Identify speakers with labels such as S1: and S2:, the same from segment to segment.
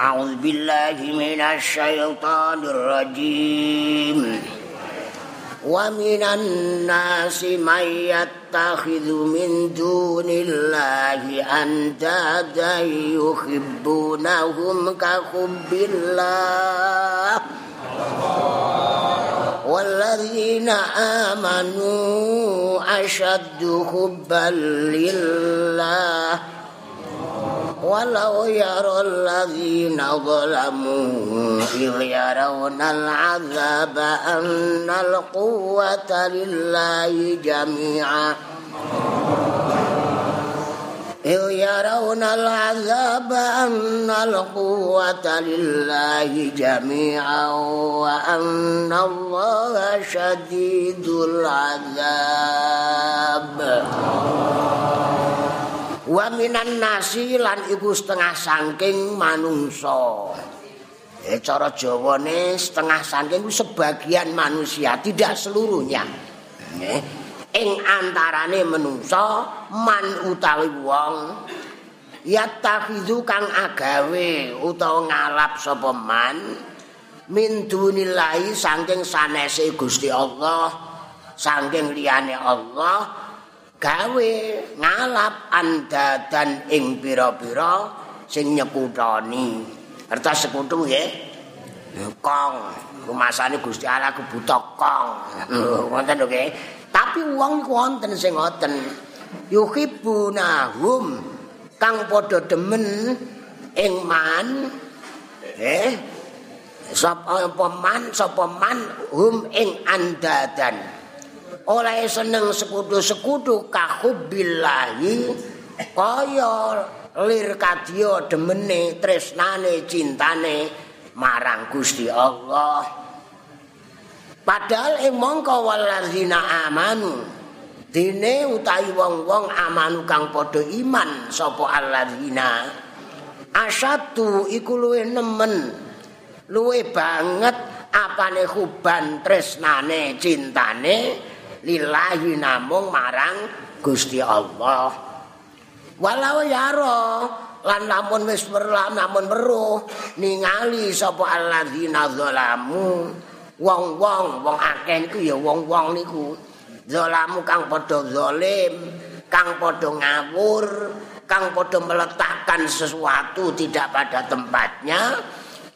S1: أعوذ بالله من الشيطان الرجيم. ومن الناس من يتخذ من دون الله أندادا يحبونهم كحب الله. والذين آمنوا أشد حبا لله. ولو يرى الذين ظلموا إذ يرون العذاب أن القوة لله جميعا. إذ يرون العذاب أن القوة لله جميعا وأن الله شديد العذاب. Wa minan nasi lan iku setengah saking manungsa. Eh cara jawane setengah saking sebagian manusia tidak seluruhnya. Eh ing antarane manungsa man utawi wong yattakhidhu kang agawe utawa ngalap sapa man min dunillahi saking sanese Gusti Allah saking liyane Allah gawe ngalap andadan ing pira-pira sing nyekutoni. Kertas sekutu nggih. Kong, rumasane Gusti Allah kebuta kong. Wonten lho nggih. Tapi wong iku wonten sing ngoten. Yuhibbunahum kang padha demen ing man. Eh, sapa man sapa man hum ing andadan. Oleh seneng sekutu-sekutu kahubbillahi kaya lir kadya demene tresnane cintane marang Gusti Allah. Padahal ing mongko walazina amanu dene utawi wong-wong amanu kang padha iman sapa alladzina asatu iku luwih nemen luwih banget apane huban tresnane cintane lillahi namung marang Gusti Allah. Walau yaro lan lamun wis weruh namun weruh ningali sapa alladzina zalamu. Wong-wong wong akeh niku ya wong-wong niku. Zalamu kang padha zalim kang padha ngawur kang padha meletakkan sesuatu tidak pada tempatnya.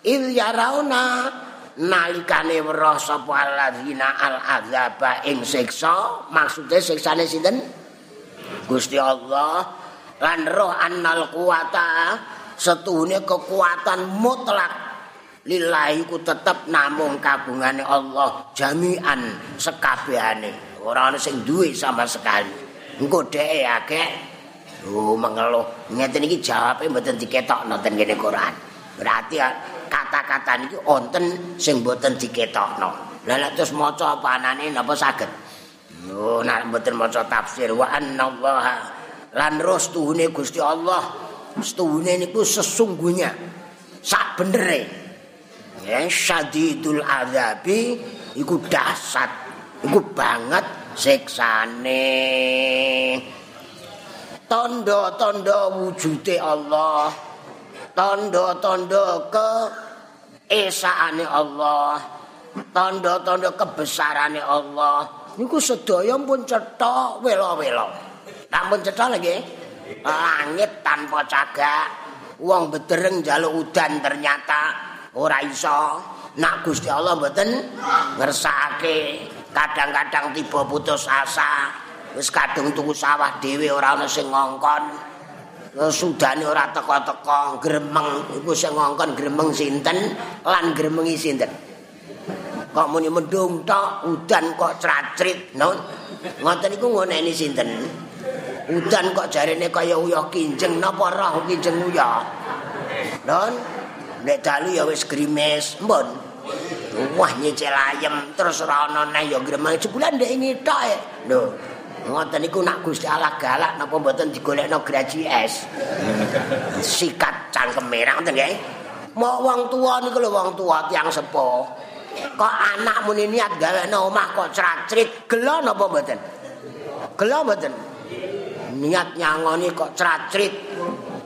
S1: Il yarauna nalikane weruh sapa alladzina al azaba ing siksa? Maksude siksane sinten? Gusti Allah. Lan roh annal kuwata setuhune kekuatan mutlak. Lillahi ku tetep namung kagungane Allah jami'an sekabehane ora ana sing duwe sama sekali. Engko dheke akeh. Oh mengeluh. Ngeten iki jawabe mboten diketokno ten kene Quran. Berarti kata-kata niki wonten sing mboten diketokno. Lah lek terus maca apa anane napa saged? Yo nek mboten maca tafsir wa annallaha lan rustuhune Gusti Allah. Stuhune niku sesungguhnya sak benere. Ya syadidul azabi iku dahsyat. Iku banget siksane. Tondo-tondo wujude Allah. Tanda-tanda ke esaane Allah. Tanda-tanda kebesarane Allah. Niku sedaya pun cetok welo-welo. Namun cetok lagi langit tanpa cagak. Wong bedereng njaluk udan ternyata ora iso. Nak Gusti Allah mboten ngersake kadang-kadang tiba putus asa wis kadung tuku sawah dhewe ora ana sing ngongkon sudane ora teko-teko gremeng. Iku sing ngongkon gremeng sinten lan gremengi sinten? Kok muni mendung tok udan kok cracrit non ngoten iku ngoneni sinten? Udan kok jarene kaya uyah kinjeng napa roh kinjeng uyah non nek dalu ya wis grimes mbon. Wah nyecel ayem terus ora ana neh ya gremeng. Sebulan ndek ngitok lho ngoten niku nak Gusti Allah galak napa mboten digolekno graji es sikat cangkem merah ngoten nggih? Mau wong tua niku lho wong tua tiyang sepo. Kok anak muni niat gawekno omah kok cracrit gelo napa mboten? Gelo mboten? Niat nyangoni kok cracrit.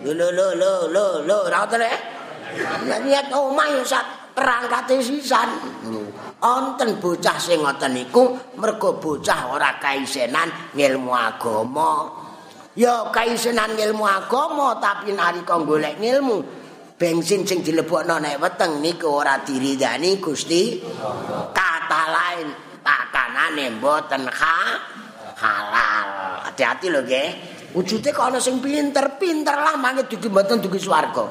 S1: Lho lho lho lho lho ora ngoten Niat omah ya sak perangkate sisan. Onten bocah sing ngoten niku mergo bocah ora kaisenan ngilmu agama. Ya kaisenan ngilmu agama tapi nalika golek ngilmu bensin sing dilebokno nek weteng niku ora diridani Gusti. Kata lain pakanane mboten halal. Hati-hati lho nggih. Wujude kok ana sing pinter, pinter lah mangke dugi mboten dugi swarga.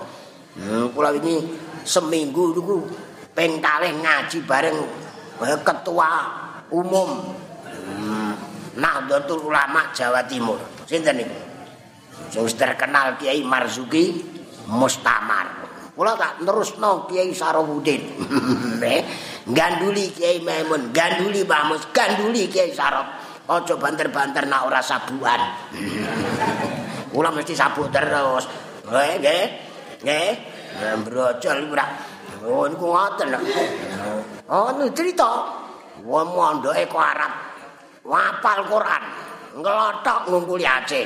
S1: Hmm, kula ini seminggu niku ping ngaji bareng eh, ketua umum hmm, Nahdlatul Ulama Jawa Timur. Sinten niku? Sing terkenal Kiai Marzuki Mustamar. Kula tak terusno Kiai Sarowudin. Eh, ganduli Kiai Maimun, ganduli Mbah Mus, ganduli Kiai Sarok. Aja banter-banter nak ora sabuan. Kula mesti sabuk terus. Nggih, nggih. Nggih. Brojol ora. Oh niku ngoten. Oh nu cerita. Wong mondoke kok Arab. Wapal Quran. Nglothok ngungkuli Aceh.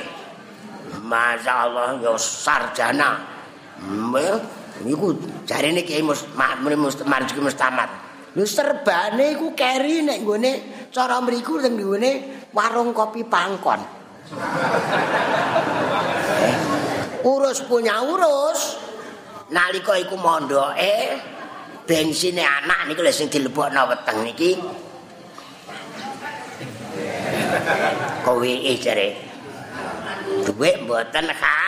S1: Masyaallah ya sarjana. Mbah niku jarene Kiai Mus Marjuki Mustamat. Lho serbane iku keri nek nggone cara mriku teng nggone warung kopi pangkon. eh, urus punya urus. Nalika iku mondoke bensine anak niku lho sing dilebokno weteng niki. Kowe jare. Duwe mboten ha?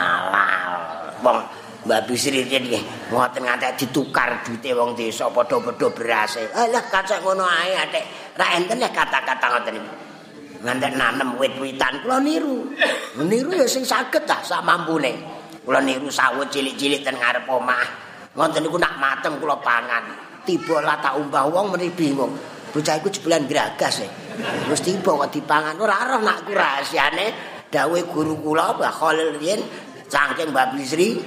S1: Halal. Wong Mbak Bisri iki ngoten ngantek ditukar duite wong desa padha-padha berase. Alah kacak ngono ae atik. Ra enten kata-kata ngoten iki. Ngantek nanem wit-witan kula niru. Niru ya sing saged ta sak mampune. Kula niru sawet cilik-cilik ten ngarep omah. Ngoten niku nak mateng kula pangan. Tiba lah tak umbah wong meni bingung. Bocah iku jebulan gragas e. Terus tiba kok dipangan ora arah nak ku rahasiane dawuh guru kula Mbah Khalil riyen saking Mbak Bisri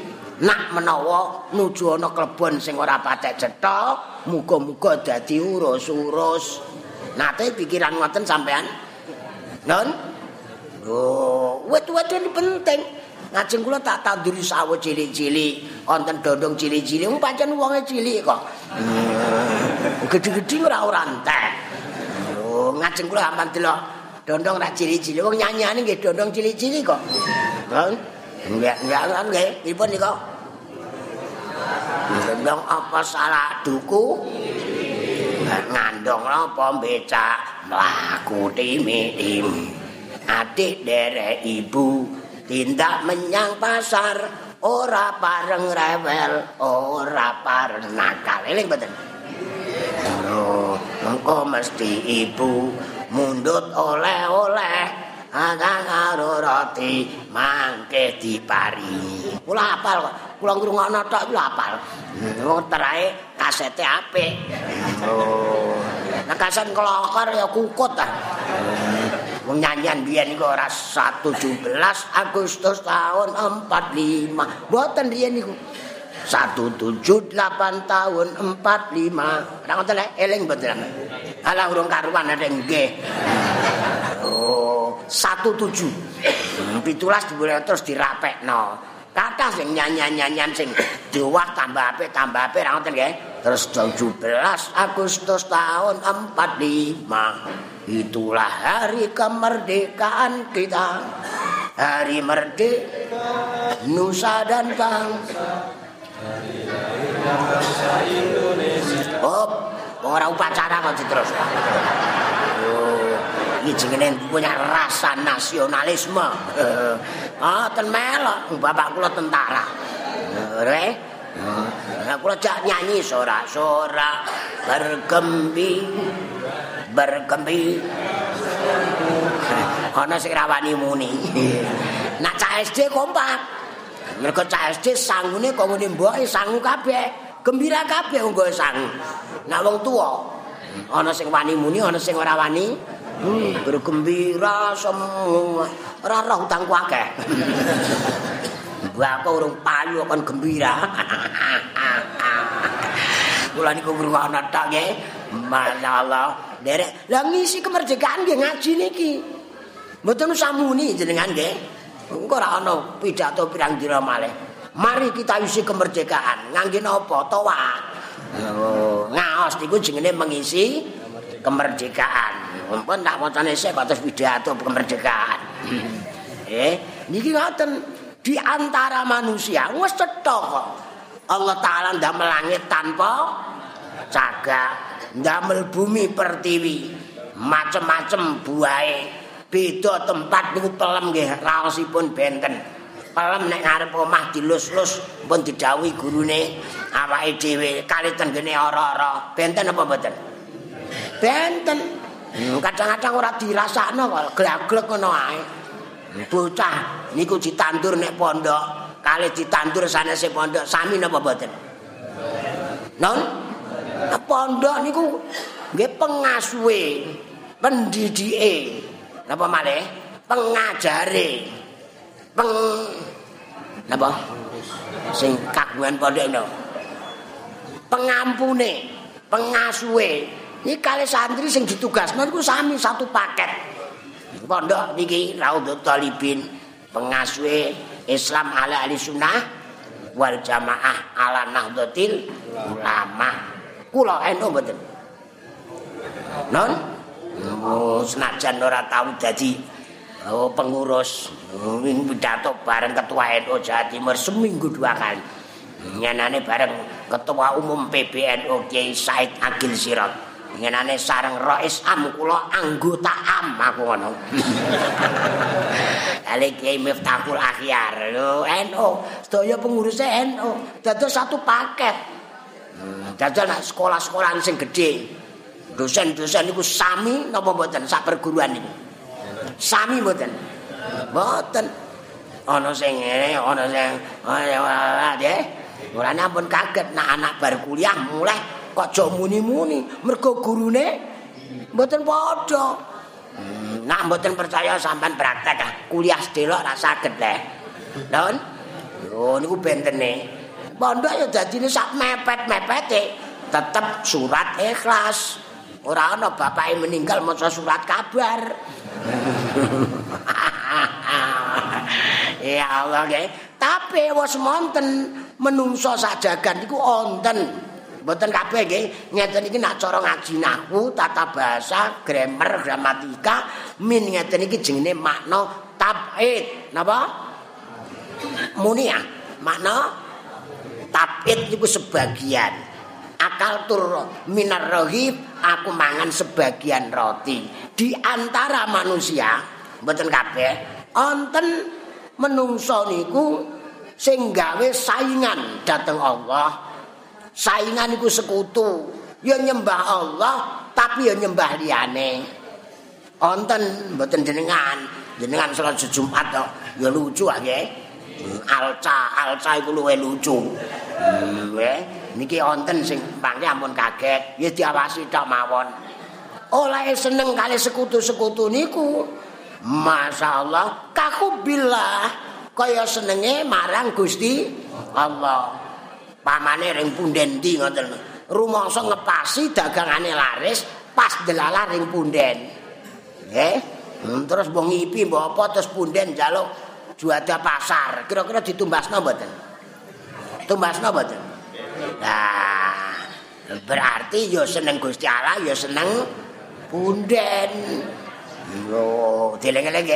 S1: nak menawa nuju ana klebon sing ora patek cetha muga-muga dadi urus-urus nate pikiran ngoten sampean non oh wet-wet ini penting ngajeng kula tak tanduri sawo cilik-cilik wonten dondong cilik-cilik. Wong pancen wonge cilik kok. Gedhe-gedhe ora ora entek. Oh ngajeng kula aman delok dondong ra cilik-cilik. Wong nyanyane nggih dondong cilik-cilik kok. Non Enggak, enggak kan nggih. Pripun nika? Ndang apa salah duku? Ngandong apa becak mlaku timi-tim. Adik derek ibu tindak menyang pasar ora pareng rewel, ora pareng nakal. Eling mboten? Oh, engko mesti ibu mundut oleh-oleh. Akang karo roti mangke diparingi. Kula apal kok. Kula ngrungokno tok kula apal. Oh, terae kasete apik. Oh. Nah kaset kelokor ya kukut ta. Wong nyanyian biyen iku ora 17 Agustus tahun 45. Mboten riyen niku. 178 tahun 45. Ora ngoten eling mboten. Alah urung karuan ada nggih. Oh, satu tujuh. Pitulas diboleh terus dirapekno. Kata sing nyanyian-nyanyian sing diwah tambah apik tambah apik ra ngoten nggih. Terus 17 Agustus tahun 45. Itulah hari kemerdekaan kita. Hari merdeka Nusa dan bangsa. Indonesia. Oh, ora upacara kok terus. iki jenenge punya rasa nasionalisme. Ah, ten melok bapak kula tentara. Re. Nah, kula jak nyanyi sorak-sorak bergembi bergembi. Ana sing rawani muni. Nak cah SD kompak. Mergo cah SD sangune kok ngene mboke sangu kabeh. Gembira kabeh wong sangu. Nak wong tuwa ana sing wani muni, ana sing ora wani. Hmm, bergembira semua. Ora roh utangku akeh. Mbak urung payu kon gembira. Kula niku ngrungokno tok nggih. Masyaallah. Derek, lah ngisi kemerdekaan nggih ngaji niki. Mboten usah muni jenengan nggih. Engko ora ana pidato pirang dina malih. Mari kita isi kemerdekaan. Ngangge napa? Toa. Oh, ngaos niku jenenge mengisi kemerdekaan. Mumpun tak wacane sik terus pidato kemerdekaan. eh, niki ngoten di antara manusia wis cetha. Allah taala ndamel langit tanpa cagak, ndamel bumi pertiwi, macem-macem buahe. Beda tempat niku pelem nggih raosipun benten. pelem nek ngarep omah dilus-lus pun didhawuhi gurune awake dhewe. Kali tenggene ora-ora. Benten apa mboten? Benten. Hmm, kadang-kadang ora dirasakno kok glaglek ngono ae. Bocah niku ditandur nek pondok. Kali ditandur sanese pondok. Sami napa mboten? Non pondok niku nggih pengasuhe pendidike. Napa malih? Pengajare. Peng napa? Sing kagungan pondok no pengampune pengasuhe. Iki kali santri sing ditugasno niku sami satu paket. Pondok niki Raudhut Talibin pengasuhe Islam ala ahli sunnah wal jamaah ala nahdlatil ulama kula eno mboten non oh, senajan ora tau dadi Oh, pengurus Wing pidato bareng ketua NU Jawa Timur seminggu dua kali. Nyenane bareng ketua umum PBNU Kiai Said Agil Sirot. Nyenane sareng Rais Am kula anggota Am aku ngono. Kali Kiai Miftahul Akhyar NU, sedaya pengurus NU dados satu paket. Hmm, dados sekolah-sekolah sing gedhe. Dosen-dosen niku sami napa mboten sak perguruan niku. Sami mboten. Mboten. Ana sing ngene, ana sing nggih. Ora ampun kaget nak anak bar kuliah mulai kok aja muni-muni mergo gurune mboten padha. Hmm, nak mboten percaya sampean praktek ah. kuliah sedelok ra saged le. Yo niku bentene. Pondok ya dadine sak mepet-mepete tetep surat ikhlas. Ora ana bapake meninggal maca surat kabar. ya Allah nggih. Tapi wis monten menungso sak jagan niku wonten. Mboten kabeh nggih. Ngeten iki nak cara ngaji nahwu, tata bahasa, grammar, gramatika, min ngeten iki jenenge makna tabid. Napa? Muni ya. Makna tabid niku sebagian. Akal tur minar rohib aku mangan sebagian roti di antara manusia mboten kabeh wonten menungso niku sing gawe saingan dhateng Allah. Saingan iku sekutu. Ya nyembah Allah tapi ya nyembah liyane. Wonten mboten jenengan, jenengan salat Jumat to, ya lucu ae. Alca, alca iku luwe lucu. Nggih, niki wonten sing pangke ampun kaget, ya diawasi tok mawon. Oleh seneng kali sekutu-sekutu niku, Masya Allah, kaku bila kaya senenge marang Gusti Allah. Pamane ring punden di ngoten. Rumangsa ngepasi dagangane laris pas delala ring punden. Nggih. Hmm, terus mbok ngipi mbok apa terus punden njaluk juada pasar. Kira-kira ditumbasno mboten? Tumbasno mboten? Nah, berarti yo seneng Gusti Allah, yo seneng punden. Yo, dileng-eleng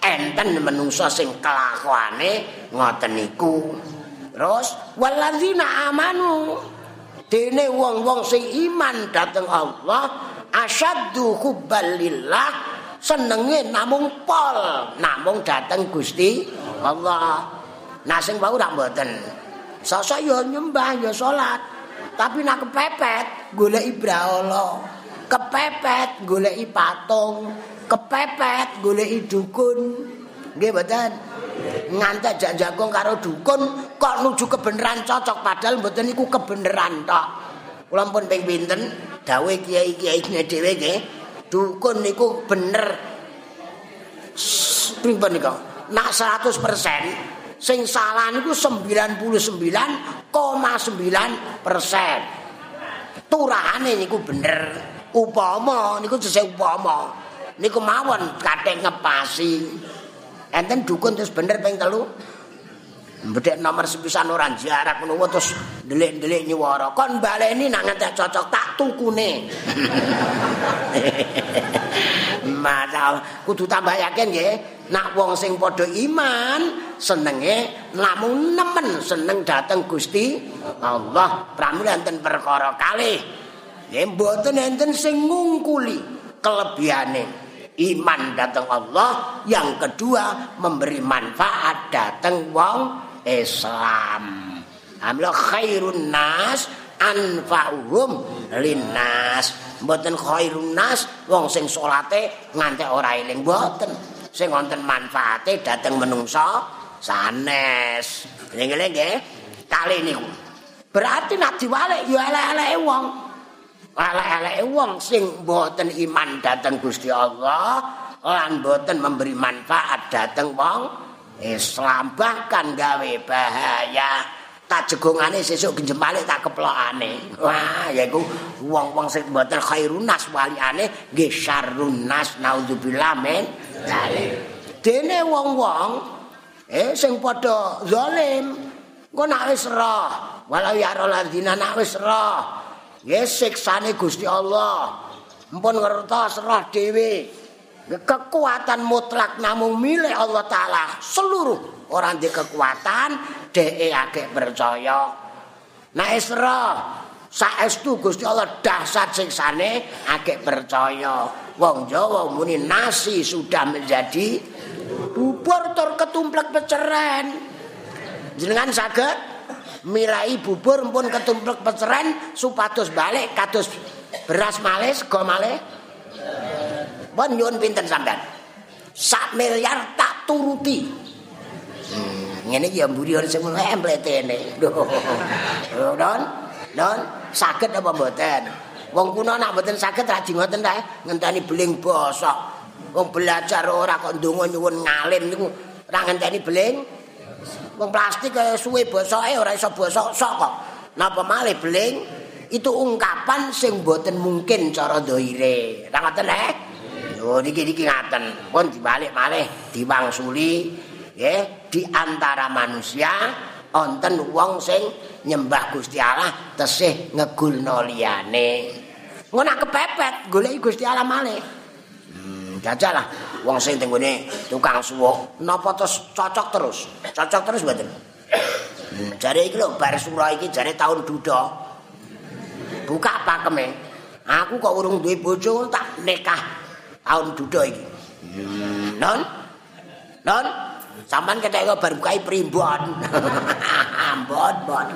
S1: enten menungso sing kelakuane ngoten niku. Terus waladzina amanu dene wong-wong sing iman dhateng Allah asyaddu hubbalillah senenge namung pol namung dhateng Gusti Allah. Nah sing wau ora mboten. Sosok yo nyembah yo salat. Tapi nak kepepet golek ibrahala. Kepepet golek patung. kepepet goleki dukun nggih mboten ngantek jak jagung karo dukun kok nuju kebenaran cocok padahal mboten niku kebenaran tok kula pun ping pinten dawuh kiai-kiai dhewe nggih dukun niku bener. Pripun niku? Nak 100% sing salah niku 99,9 persen. Turahane niku bener. Upama niku jese upama. Niku mawon kathek ngepasi. Enten dukun terus bener ping telu Mbedek nomor sepisan ora jarak ngono terus ndelik-ndelik nyuwara. Kon baleni nak ngentek cocok tak tukune. Masalah kudu tambah yakin nggih. Nak wong sing padha iman senenge namung nemen seneng dateng Gusti Allah. Pramila enten perkara kalih. Nggih mboten enten sing ngungkuli kelebihane iman datang Allah yang kedua memberi manfaat datang wong Islam. Amla khairun nas anfa'uhum linnas. Mboten khairun nas wong sing salate ngantek ora eling mboten. Sing wonten manfaate dateng menungsa sanes. Nggih nggih. Kali niku. Berarti nak diwalek ya elek-eleke wong. Elek-eleke wong sing mboten iman dateng Gusti Allah lan mboten memberi manfaat dateng wong Islam bahkan gawe bahaya. Tak jegongane sesuk genjemale tak keplokane. Wah yaiku wong-wong sing mboten khairun nas waliane nggih syarrun nas naudzubillah men. Dene wong-wong eh sing padha zalim engko nak wis roh. Walau ya roladina nak wis roh. Nggih siksane Gusti Allah. Mpun ngertos roh dhewe kekuatan mutlak namung milik Allah taala. Seluruh orang di kekuatan de agek percaya. Nah isra saestu Gusti Allah dahsyat siksane agek percaya. Wong Jawa muni nasi sudah menjadi bubur tur ketumplek peceren. Jenengan saged milai bubur pun ketumplek peceren supados balik kados beras malih sego malih Pun nyuwun pinten sampean? Sak miliar tak turuti. Hmm, ngene iki ya mburi sing empletene. Don, don, saged apa mboten? Wong kuno nak mboten saged rajin ngoten ta, ngenteni beling bosok. Wong belajar ora kok ndonga nyuwun ngalim niku ora ngenteni beling. Wong plastik kaya suwe bosoke ora iso bosok sok kok. Napa malih beling? Itu ungkapan sing mboten mungkin cara doire. Ora ngoten eh? Oh niki niki ngaten. Pun dibalik malih diwangsuli nggih di antara manusia wonten wong sing nyembah Gusti Allah tesih ngegulno liyane. Ngono kepepet goleki Gusti Allah malih. Hmm, jajalah wong sing tenggone tukang suwuk napa terus cocok terus. Cocok terus mboten. Hmm, jare iki lho bar sura iki jare taun duda. Buka pakeme. Aku kok urung duwe bojo tak nikah taun duda iki. Non? Non? Sampan ketek kok bar bukai primbon. Ambon, bon.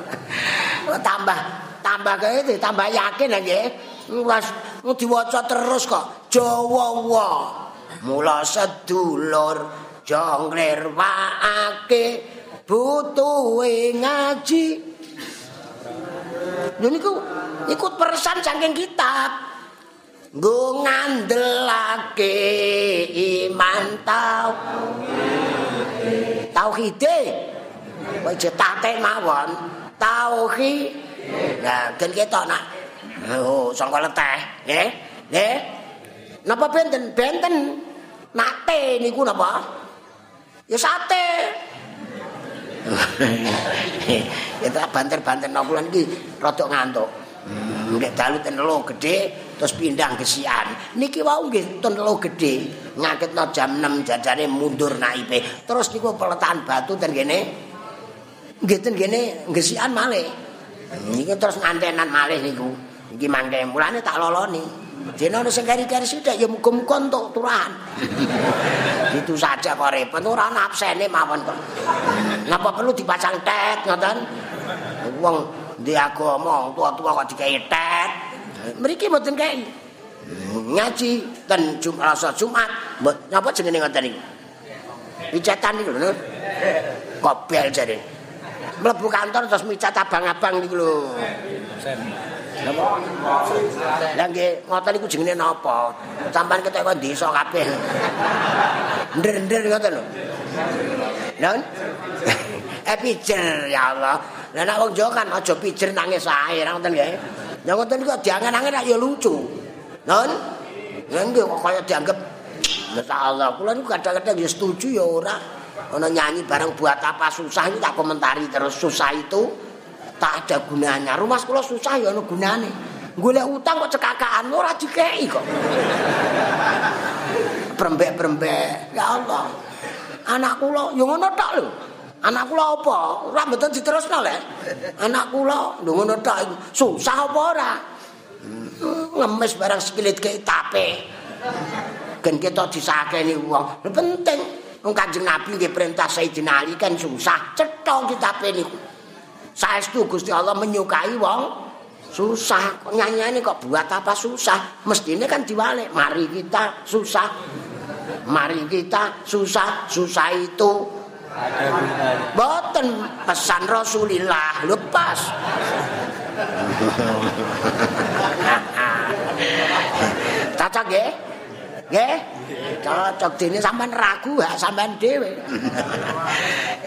S1: Tambah tambah kae tambah yakin nggih. Wes diwaca terus kok. Jawa wa. Mula sedulur jongler waake butuhe ngaji. Lha niku ikut peresan saking kitab. Nggo ngandelake iman tau. Tauhide. Wae cetate mawon. Tauhid nah gen ketok nak. Oh sangka leteh. Nggih nggih. Napa benten? Benten. Nate niku napa? Ya sate. Ya banter-banter napa iki rada ngantuk nek dalu ten lo gedhe terus pindah ke sian. Niki wau nggih telo gedhe, ngaketno jam 6 jajane mundur naipe. Terus niku peletakan batu ten kene. Nggih ten kene ngesian malih. Niki terus ngantenan malih niku. Iki mangke mulane tak loloni. Dene ana sing kari-kari sithik ya muga-muga entuk turahan. Itu saja kok repot ora ana absene mawon kok. Napa perlu dipasang tet ngoten? Wong di agama tua-tua kok dikai tet. mriki mboten kae ngaji ten Jumat rasa Jumat. Napa jenenge ngoten iki? Picetan niku lho kok bel jare. Mlebu kantor terus micat abang-abang niku lho. Lha nggih ngoten niku jenenge napa? Sampean ketek kok desa kabeh. Ndir-ndir ngoten lho. Non eh pijer ya Allah lah nek wong Jawa kan aja pijer nangis ae ngoten nggih Ya ngoten kok diangen-angen ya lucu. Non? Ya nggih kok kaya dianggap Masyaallah, kula niku kadang-kadang ya setuju ya ora. Ono nyanyi bareng buat apa susah itu tak komentari terus susah itu tak ada gunanya. Rumah kula susah ya ono gunane. Golek utang kok cekakaan ora dikeki kok. Brembek-brembek. Ya Allah. Anak kula yo ngono tok lho. Anak kula apa? Ora mboten diterusno lek. Anak kula lho ngono tok susah apa ora? Ngemis barang sekilit ke tape. Gen kita disakeni wong. Penting. Wong Kanjeng Nabi nggih perintah Sayyidina Ali kan susah cetha kitabe niku. Saestu Gusti Allah menyukai wong susah kok nyanyiane kok buat apa susah mestine kan diwalik mari kita susah mari kita susah susah itu boten pesan Rasulillah lepas. Cocok ya nggih? Cocok dene sampean ragu gak sampean dhewe.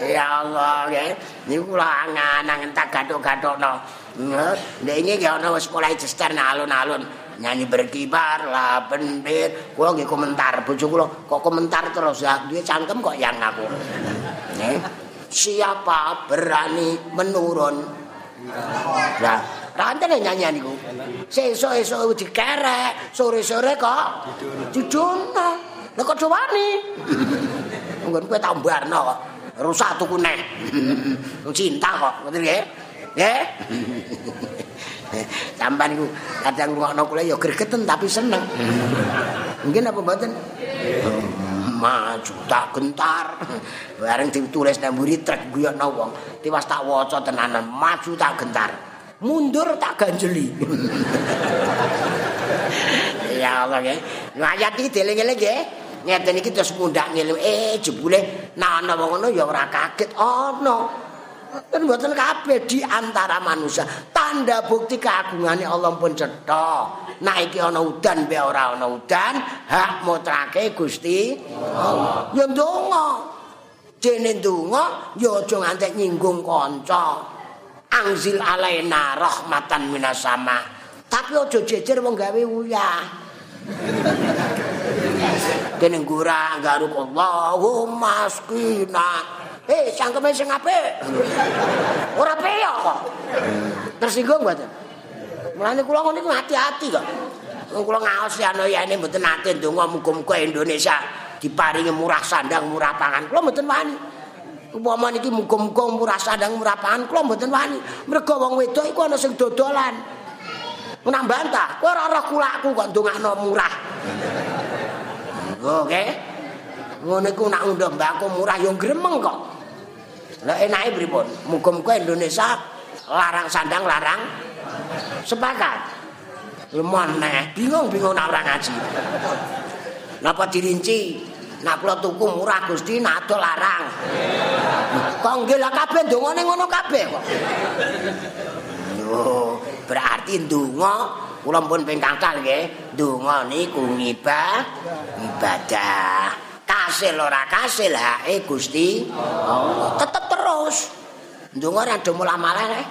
S1: Ya Allah nggih. Niku kula angan-angan tak gathuk-gathukno Nek iki ya ana wis mulai jester alun-alun nyanyi berkibar lah bendir kula nggih komentar bojo kula kok komentar terus? Ya duwe cangkem kok yang aku. Nih siapa berani menurun? Nah rantene nyanyian niku sesuk-esuk dikerek sore-sore kok didono lha kok wani nggon kowe tambarno kok rusak tuku neh. Cinta kok ngerti nggih? Nggih Sampan iku kadang ngrungokno kula ya gregeten tapi seneng. Mungkin apa mboten? Maju tak gentar. Bareng ditulis nang mburi trek guyokno wong. Tiwas tak waca tenanan, maju tak gentar. Mundur tak ganjeli. ya Allah nggih. Ayat iki dieling-eling nggih. Ngeten iki terus mundak ngeling. Eh jebule nek ana wong ngono ya ora kaget ana. Oh, Dan buatan kabeh di antara manusia. Tanda bukti keagungane Allah pun cetha. Naiki ana udan be ora ana udan, hak mutrake Gusti Allah. Ya ndonga. Dene ndonga ya aja ngantek nyinggung kanca. Angzil alaina rahmatan minas sama. Tapi aja jejer wong gawe uyah. Dene ngura garuk Allahumma skina. Eh, cangkeme sing apik. Ora peyo kok. Tersinggung mboten? Mulane kula ngono iki hati-hati kok. Wong kula ngaos ya ana yene mboten nate ndonga muga-muga Indonesia diparingi murah sandang, murah pangan. Kula mboten wani. Upama niki muga-muga murah sandang, murah pangan, kula mboten wani. Mergo wong wedok iku ana sing dodolan. Ora bantah, kowe ora roh kulaku kok ndongakno murah. Oke. Ngono iku nak undang mbako murah yo gremeng kok. Lah enake pripun? Muga-muga Indonesia larang sandang larang sepakat. Lemane, bingung-bingung nak ora ngaji. Napa dirinci? Nak kula tuku murah Gusti, nak adol larang. Kok nggih lah kabeh ndongane ngono kabeh kok. Berarti ndonga kula pun ping kakal nggih. Ndonga niku ibadah. Kasil ora kasil hae Gusti. Allah tetep terus. Ndonga ora do mulah-malah eh.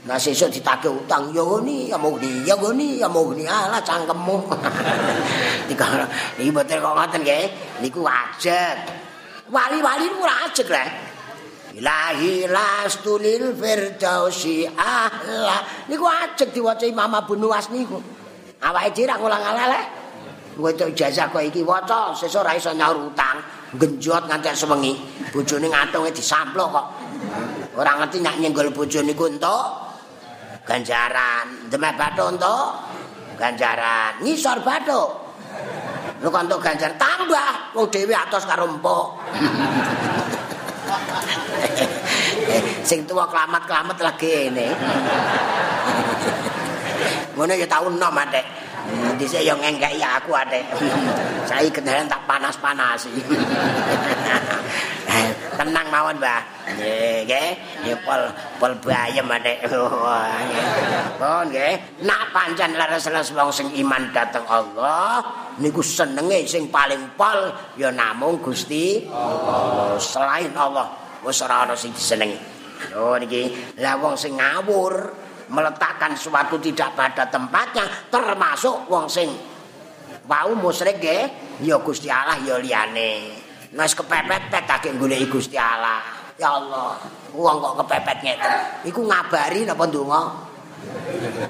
S1: Nah sesuk ditagih utang ya ngene ya muni ya ngene ya muni. Ala cangkemmu. Dikala iki boten kok ngoten nggih. Niku ajeg. Wali-wali ora ajeg lah. Ilahi lastulil firdausi ahla niku ajeg diwaca Imam Abu Nuwas niku awake dhewe ra ngulang-alang kowe tok ijazah kok iki? Waca sesuk ora iso nyaur utang. Genjot nganti sewengi. Bojone ngatunge disamplok kok. Ora ngerti nyak nyenggol bojone iku entuk. Ganjaran. Demek bathuk entuk. Ganjaran. Ngisor bathuk. Lu kok entuk ganjaran tambah. Wong dhewe atos karo empuk. Sing tuwa kelamat-kelamat lagi ini. Ngono ya tau enom adek Dhisik ya ngengkeki aku ate. Saiki kendaraan tak panas-panasi. Tenang mawon, Mbah. Nggih, nggih. Ya pol pol bayem ate. Pun nggih. Nak pancen leres-leres wong sing iman dhateng Allah, niku senenge sing paling pol ya namung Gusti Allah. Selain Allah, wis ora ana sing disenengi. Oh niki, lah wong sing ngawur, meletakkan suatu tidak pada tempatnya termasuk wong sing wau musyrik nggih ya Gusti Allah ya liyane Wis kepepet pet tak goleki Gusti Allah. Ya Allah, wong kok kepepet ngeten. Iku ngabari napa ndonga?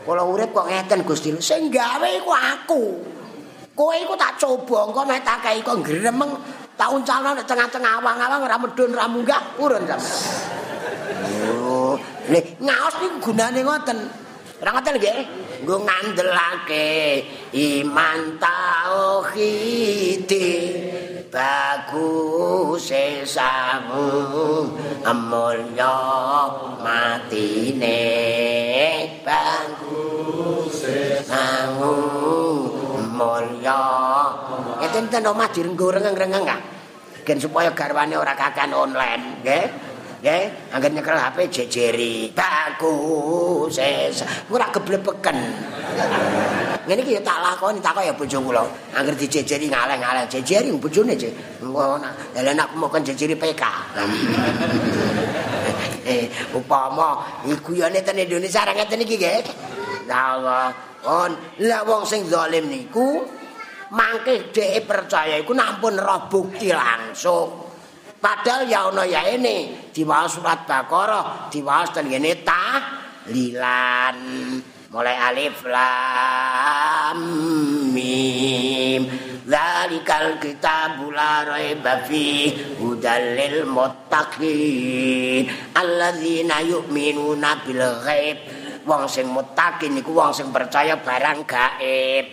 S1: Kula urip kok ngeten Gusti. Sing gawe iku aku. Kowe iku tak coba engko nek tak kei kok gremeng tak uncalno tengah-tengah awang-awang ora medun ra munggah urun sampe. Nek ngaos niku gunane ngoten. Ora ngoten nggih? Nggo ngandelake iman tauhid bagus sesamu amulya matine bagus sesamu mulya enten-enten omah direnggo rengeng-rengeng ah gen supaya garwane ora kakan online nggih Nggih, angger nyekel HP jejeri. Bagus. Ora geblepeken. Ngene iki ya tak lakoni tak kaya bojo kula. Angger dijejeri ngaleng-ngaleng jejeri bojone je. Engko lha nek mau kan jejeri PK. eh, upama iku ya neten Indonesia ra ngeten iki nggih. Ya Allah. On, lah wong sing zalim niku mangke dhek percaya iku nampun roh bukti langsung. Padahal ya ana ya ini diwaos surat Baqarah, diwaos ten ngene tahlilan. Mulai alif lam mim. Zalikal kitabul la raiba fi hudal lil muttaqin alladzina yu'minuna bil ghaib. Wong sing muttaqin iku wong sing percaya barang gaib.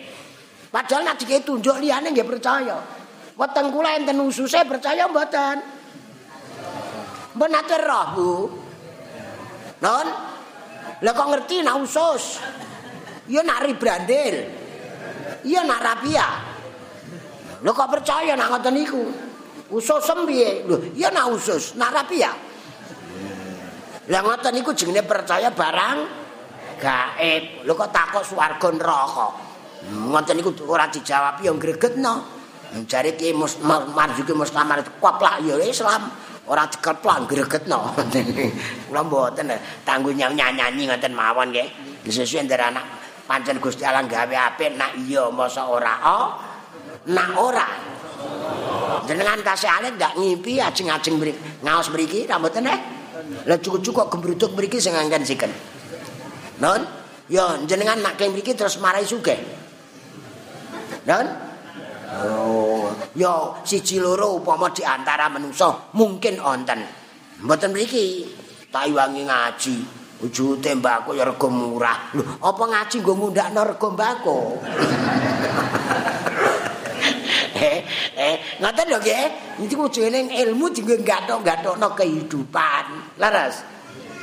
S1: Padahal nek ditunjuk liyane nggih percaya. Weteng kula enten ususe percaya mboten? Mbok nate roh, Bu. Non? Lah kok ngerti nak usus? Ya nari brandil. Ya nak rapia. Lho kok percaya nak ngoten niku? Usus sembiye? Lho, ya nak usus, nak rapia. Lah ngoten niku jenenge percaya barang gaib. Lho kok takok swarga neraka? Ngoten niku ora dijawab ya gregetno. Jare ki marjuke mustamar koplak ya Islam. Ora dikeplak gregetno. Kula mboten tangguh nyanyi ngoten mawon nggih. Sesuai ndara anak pancen Gusti Allah gawe apik nak iya masa ora oh nak ora. Jenengan kasih alit ndak ngimpi ajeng-ajeng mriki. Ngaos mriki ra mboten eh. Lah cukup-cukup gembruduk mriki sing anggen siken. Non? Ya jenengan nak kene mriki terus marai sugih. Non? Oh, ya siji loro upama di antara manusa mungkin wonten. Mboten mriki tak iwangi ngaji. Uju tembako ya rega murah. Lho, apa ngaji nggo ngundakno rega mbako? eh, eh, ngoten lho nggih. Iki ujune ilmu dienggo gathok-gathokno kehidupan. Leres.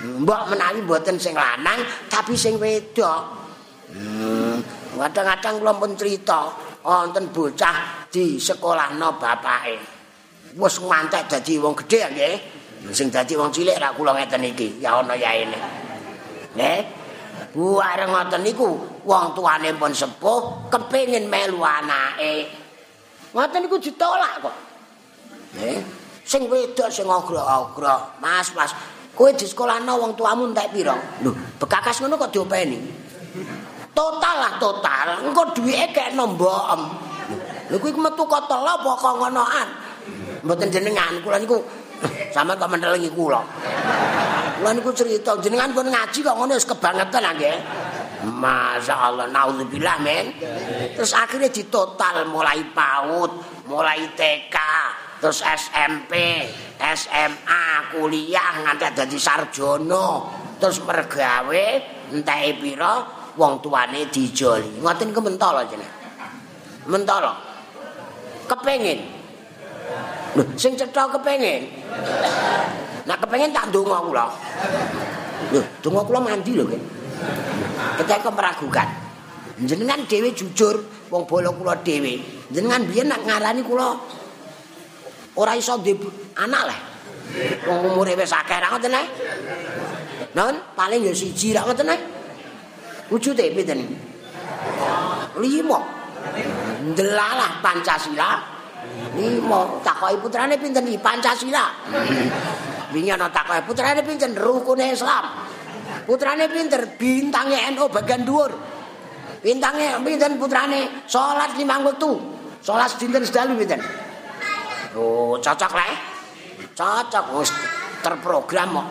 S1: Mbok menawi mboten sing lanang tapi sing wedok. Hmm, kadang-kadang kula pun cerita, wonten bocah di sekolahno bapake. Wes mantek dadi wong gedhe nggih. Sing dadi wong cilik ra kula ngeten iki, ya ana ya ini. Nggih. Bu areng ngoten niku wong tuane pun sepuh kepengin melu anake. Ngoten niku ditolak kok. Nggih. Sing wedok sing ogro-ogro. Mas, Mas, kowe di sekolahno wong tuamu entek pira? Lho, bekakas ngono kok diopeni? total lah total engko duwike kek nombok lho kuwi metu kok telo apa kok ngonoan mboten jenengan kula niku sampean kok mendelengi kula kula niku cerita jenengan pun ngaji kok ngono wis kebangetan nggih Masya Allah, naudzubillah men Terus akhirnya ditotal mulai PAUD, mulai TK, terus SMP, SMA, kuliah, nganti jadi sarjono Terus mergawe, entah piro wong tuane dijoli. Ngoten ku mentolo jeneng. Mentolo. Kepengin. Lho, sing cetha kepengin. Nah, kepengin tak ndonga kula. Lho, ndonga kula mandi lho, Kek. Ketika meragukan. Jenengan dhewe jujur wong bola kula dhewe. Jenengan biyen nak ngarani kula ora iso ndek anak lah. Wong umure wis akeh ra ngoten ae. Non, paling ya siji ra ngoten ae. wujude pinten lima ndelalah pancasila. Lima takoki putrane pinten? Iki pancasila. Wingi ana takoki putrane pinten? Rukun islam. Putrane pinter bintange NU bagian dhuwur. Bintange pinten putrane? Salat limang wektu. Salat dinten sedalu pinten? Oh, cocok le. Cocok. Wis terprogram kok.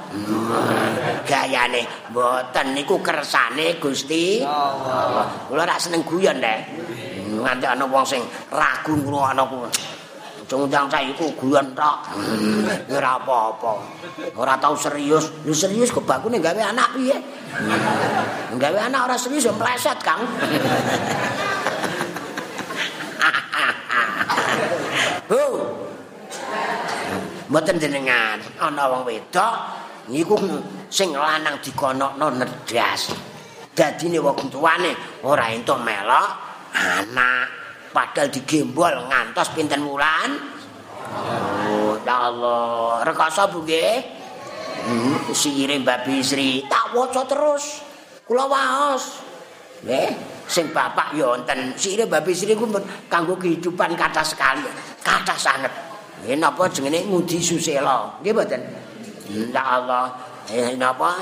S1: Gayane mboten niku kersane Gusti. Allah. Kula ra seneng guyon, Nek. Nganti ana wong sing ragu ngrungokno kuwi. Cungdang cah guyon tok. Ora apa-apa. Ora tau serius. Lu serius kok bakune gawe anak piye? Gawe anak ora serius yo meleset, Kang. Bu. Mboten jenengan ana wong wedok niku sing lanang dikonokno nedas. Dadine wong tuane ora entuk melok anak padahal digembol ngantos pinten wulan. Oh, Allah. Rekoso Bu nggih. Hmm, sire Mbak Bisri tak waca terus. Kula waos. Nggih, sing bapak ya wonten. Sire Mbak Bisri ku kanggo kehidupan kata sekali. Kata sanget. Nggih napa jenenge ngudi susela. Nggih mboten? Ya Allah. Eh napa?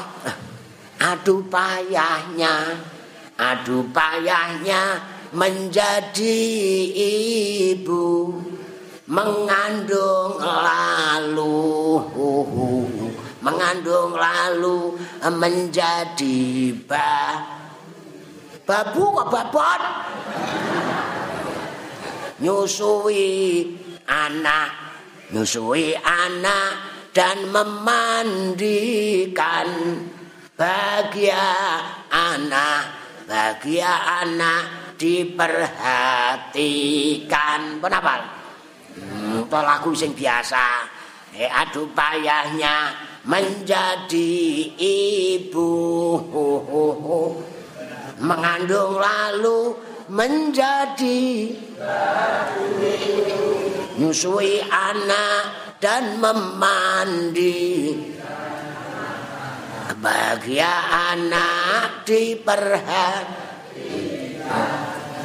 S1: Aduh payahnya. Aduh payahnya menjadi ibu mengandung lalu mengandung lalu menjadi ba babu kok babon nyusui anak nyusui anak dan memandikan bahagia anak bahagia anak diperhatikan. Kenapa? Hmm, lagu sing biasa. Eh, aduh payahnya menjadi ibu. Mengandung lalu menjadi nyusui anak dan memandi bahagia anak diperhatikan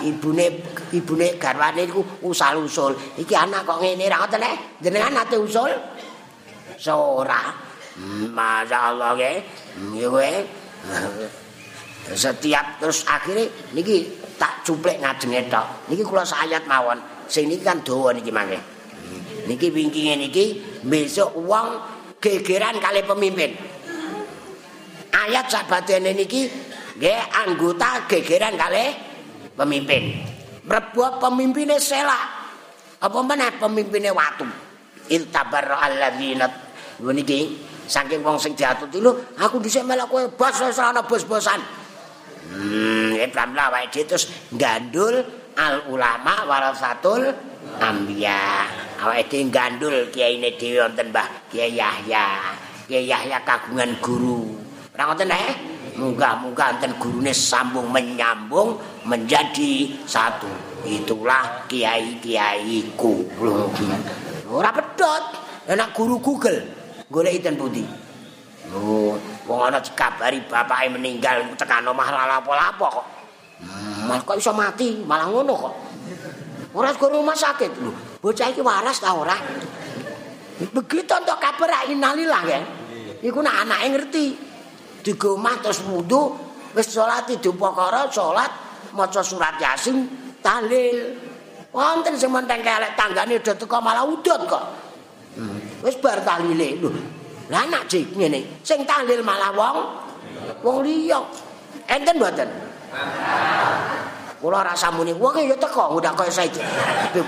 S1: ibune ibune garwane iku usal-usul. Iki anak kok ngene ra ngoten eh? Jenengan nate usul? Ora. Masyaallah nggih. Nggih Setiap terus akhirnya niki tak cuplek ngajenge tok. Niki kula sayat mawon. Sing niki kan dawa niki mangke. Niki wingkinge niki besok wong gegeran kali pemimpin. Ayat sabatene niki nggih anggota gegeran kali pemimpin. Berbuat pemimpinnya sela. Apa mana pemimpinnya watu? Iltabar alladzina niki saking wong sing diatut lho aku dhisik melok kowe bos ora ana bos-bosan. Hmm, Ibrahim lah wae terus gandul al ulama warasatul anbiya. Awake dhewe gandul kiyaine dhewe wonten Mbah Kiai Yahya. Kiai Yahya kagungan guru. Ora ngoten eh? Muga-muga enten gurune sambung menyambung menjadi satu. Itulah kiai-kiaiku. Ora pedot. Enak guru Google. Golek iten putih. Oh, wong ana kabari bapake meninggal tekan omah lapo-lapo kok. Hmm, kok iso mati, malah ngono kok. Ora ke rumah sakit lho. Bocah iki waras ta ora? Begitu untuk kabar innalillah ya. Iku nak anake ngerti. digomah terus wudu wis salat dipokara salat maca surat yasin tahlil wonten sing menteng kelek tanggane do teko malah udut kok. Wis bar tahlile. Lho lah anak cik ngene. Sing tahlil malah wong wong liya. Enten mboten? Kula rasa muni wong ya teko udah kaya saiki.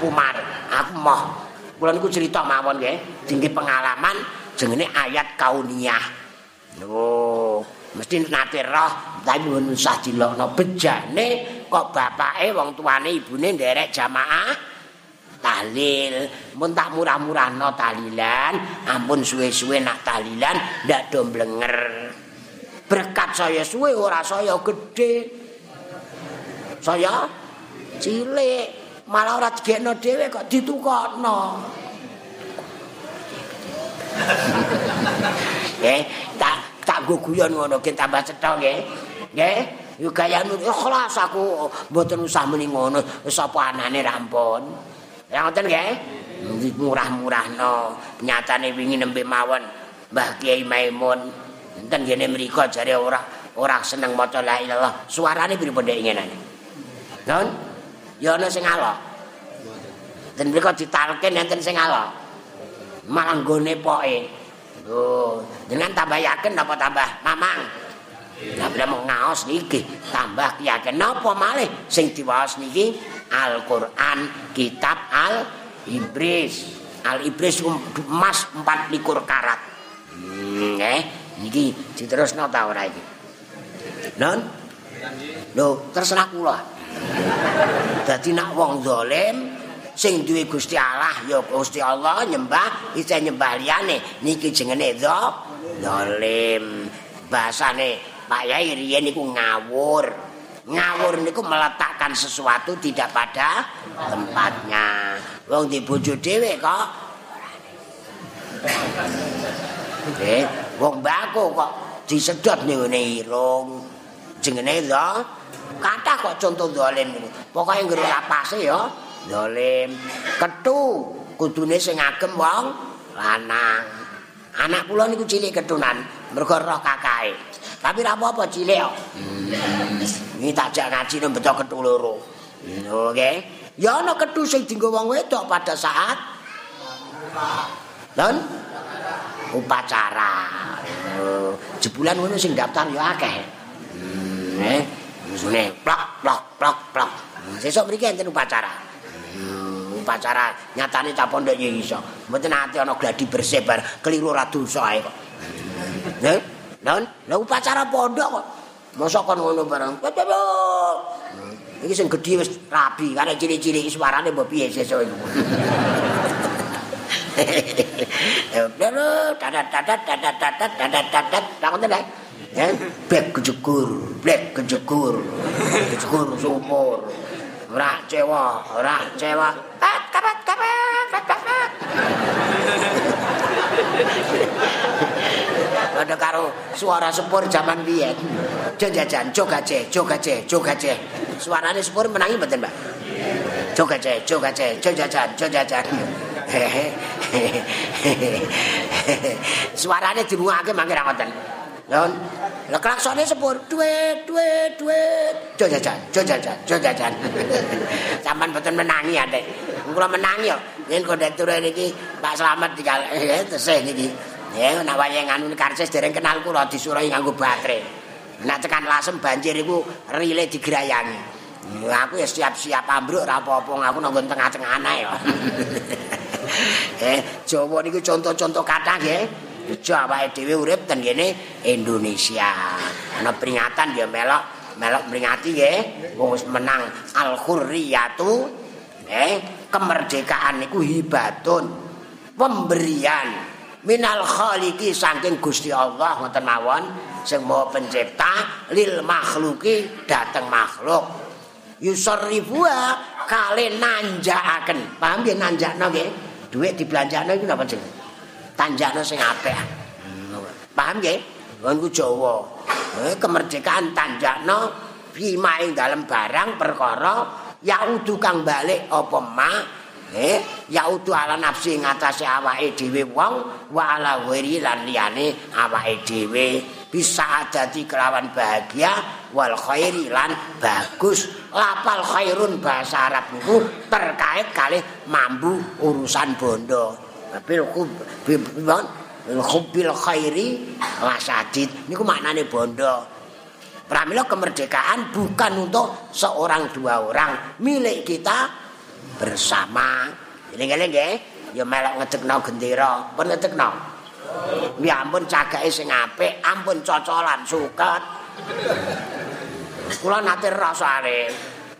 S1: Pumar aku moh. Kula niku cerita mawon nggih dingge pengalaman jenenge ayat kauniyah. Oh, mesti nate roh tapi mun usah dilokno bejane kok bapake wong tuane ibune nderek jamaah? Tahlil mun tak murah-murahno tahlilan ampun suwe-suwe nak tahlilan ndak do blenger berkat saya suwe ora saya gedhe saya cilik. Malah ora digekno dhewe kok ditukokno. Eh tak tak guyon ngono ki tambah cetha nggih. Nggih, yo gayane ikhlas aku mboten usah muni ngono, sapa anane rampun. Ya ngoten nggih. Murah-murahno. Nyatane wingi nembe mawon Mbah Kiai Maimun enten ngene mriku jare ora ora seneng maca la ilallah. Suarane pripun dek ngenane? Non? Ya ana sing alok. Den mriko ditalken enten sing ala. Malah nggone poke. Oh, dengan tambah yakin apa tambah mamang? Lah ngaos niki tambah yakin napa malih sing diwaos niki Al-Qur'an kitab Al-Ibris. Al-Ibris emas 24 karat. Hmm, eh, niki diterusno ta ora iki? Non? Lho, terserah kula. Dadi nak wong zalim sing duwe Gusti Allah ya Gusti Allah nyembah isa nyembah liyane niki jenenge zalim. Bahasane Pak Yai riyen niku ngawur. Ngawur niku meletakkan sesuatu tidak pada tempatnya. Wong di bojo dhewe kok. Eh, wong bako kok disedot ning ngene irung. Jenenge lho. Kathah kok contoh dolen niku. Pokoke nggere lapase ya dolim. Ketu kudune sing agem wong lanang. Anak kula niku cilik ketunan, mergo roh kakae. Tapi ra apa-apa cilik kok. Iki tak jak ngaji nang beto kethu loro. Oke. Ya ana kethu sing dienggo wong wedok pada saat Dan upacara. Oh, jebulan ngono sing daftar ya akeh. Hmm, eh, musune plak plak plak plak. Sesuk mriki enten upacara. Hmm, upacara nyatane cah pondok ya iso. Mboten ate ana gladi bersih bar keliru ora dosa ae kok. Eh? Non, lha upacara pondok kok. Mosok kon ngono bareng. Iki sing gedhi wis rabi, kare cilik-cilik suarane mbok piye sesuk iku. Dadat dadat dadat dadat dadat dadat takon tenan. Ya, blek kejukur, blek kejukur. Kejukur sumur. Ora cewa, ora cewa. Kat kapat kapat kapat. Ada karo suara sepur zaman biyen. Jajan, jogaje, jogaje, jogaje. Suarane sepur menangi mboten, Mbak? Jogaje, jogaje, jojajan, jojajan. Suarane dimuake mangke ra ngoten. Lha lha klaksone sepur, duit, duit, duit. Jojajan, jojajan, jojajan. Saman mboten menangi ate. Kula menangi yo. Yen kondektur niki Pak Slamet dikal eh tesih niki. Ya nek wayah nganu karcis dereng kenal kula disuruh nganggo baterai. Nek tekan lasem banjir iku rile digrayangi. Ya aku ya siap-siap ambruk ora apa-apa aku nang tengah-tengah ana ya. eh Jawa niku contoh-contoh kathah nggih. Jawa dhewe urip ten kene Indonesia. Ana peringatan ya melok melok meringati nggih wong wis menang al-hurriyatu eh kemerdekaan niku hibatun pemberian minal khaliqi saking Gusti Allah ngoten mawon sing maha pencipta lil makhluki dateng makhluk. Yusarrifuha kale nanjakaken. Paham nggih nanjakno nggih? Dhuwit dibelanjakno iku napa jeneng tanjakno sing apik paham nggih? Ngono Jawa. Eh, kemerdekaan tanjakno bima ing dalem barang perkara yaudu kang balik apa mak eh yaudu ala nafsi ngatasé awake dhewe wong wa ala wiri lan liyane awake dhewe. Bisa dadi kelawan bahagia wal khairi lan bagus. Lapal khairun bahasa Arab niku terkait kali mambu urusan bondo. Bil khubil khairi lasadid niku maknane bondo. Pramila kemerdekaan bukan untuk seorang dua orang. Milik kita bersama. Eling-eling nggih, ya melok ngedekno gendera, pun ngedekno. Ya ampun cagake sing apik, ampun cocolan suket. Kula nate rasane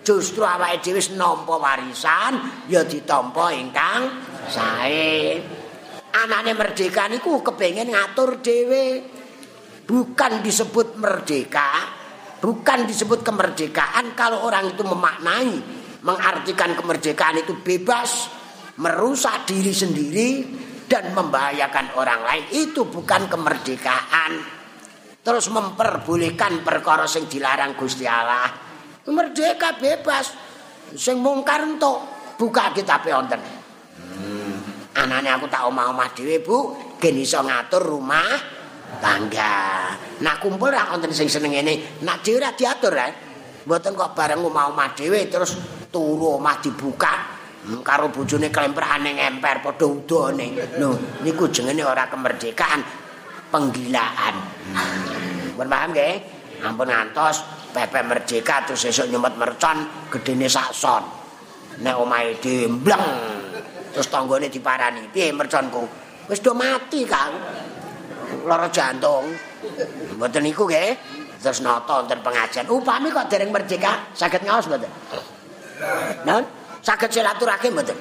S1: justru awake dhewe wis nampa warisan ya ditampa ingkang sae. Anane merdeka niku kepengin ngatur dhewe. Bukan disebut merdeka, bukan disebut kemerdekaan kalau orang itu memaknai mengartikan kemerdekaan itu bebas, merusak diri sendiri dan membahayakan orang lain itu bukan kemerdekaan. Terus memperbolehkan perkara sing dilarang Gusti Allah. Merdeka bebas. Sing mungkar entuk buka kitab wonten. Hmm. Anane aku tak omah-omah dhewe, Bu, gen iso ngatur rumah tangga. Nak kumpul ra wonten sing seneng ngene, nak dhewe diatur, eh. Mboten kok bareng omah-omah dhewe terus turu omah dibuka Hmm, karo bojone klemperane ngemper padha udane. Lho, niku jenenge ora kemerdekaan, penggilaan. Hmm. paham nggih? Ampun ngantos pepe merdeka terus esuk nyumet mercon gedene sakson. Nek omahe dembleng terus tanggane diparani, piye merconku? Wis do mati, Kang. Lara jantung. Mboten niku nggih. Terus nata wonten pengajian. Upami kok dereng merdeka, saged ngaos mboten? Nah, saged silaturahim mboten?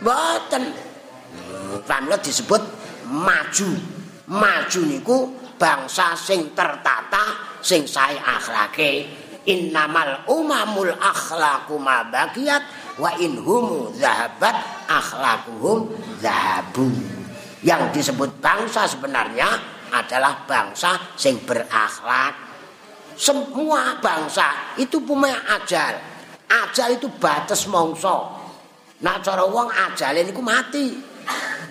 S1: Mboten. Pramila disebut maju. Maju niku bangsa sing tertata, sing sae akhlake. Innamal umamul akhlaqu ma baqiyat wa in humu zahabat akhlaquhum zahabu. Yang disebut bangsa sebenarnya adalah bangsa sing berakhlak. Semua bangsa itu punya ajal. Ajal itu batas mongso. Nak cara wong ajal ini ku mati.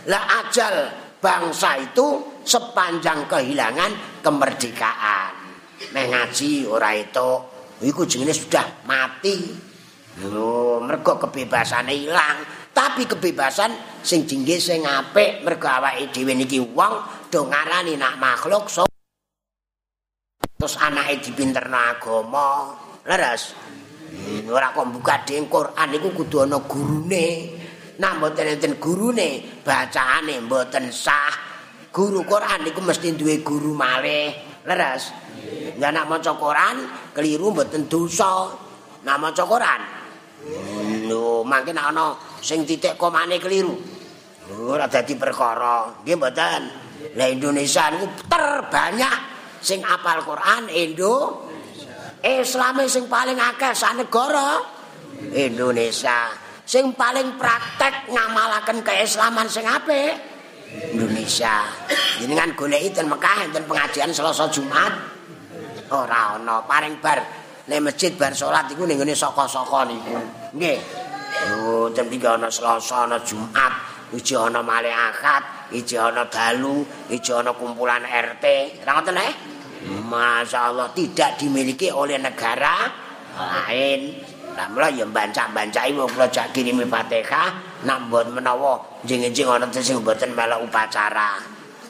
S1: Lah ajal bangsa itu sepanjang kehilangan kemerdekaan. Mengaji ora itu, iku jenenge sudah mati. Lho, mergo kebebasane ilang, tapi kebebasan sing jingge sing apik mergo awake dhewe niki wong do ngarani nak makhluk so terus anake dipinterno agama. Leres. Hmm, ora kok buka dhewe Quran iku kudu ana gurune. Nah mboten enten gurune, bacaane mboten sah. Guru Quran iku mesti duwe guru malih. Leres. Ya nak maca Quran keliru mboten dosa. Nak maca Quran. Lho, mangke nak ana sing titik komane keliru. Ora dadi perkara. Nggih mboten. Lah Indonesia niku terbanyak sing apal Quran Indo. Islam sing paling akeh sak negara Indonesia. Sing paling praktek ngamalaken keislaman sing apik Indonesia. Jenengan goleki ten Mekah enten pengajian Selasa Jumat. Ora ana paring bar nek masjid bar salat iku ning ngene saka-saka niku. Nggih. Oh ten ana Selasa ana Jumat iki ana malih akad iki ana dalu iki ana kumpulan RT ora ngoten eh Masya Allah tidak dimiliki oleh negara lain. Namun ya bancak-bancak ibu kalau jak kirimi fatihah, nak buat menawa jeng-jeng itu sing buatan melok upacara.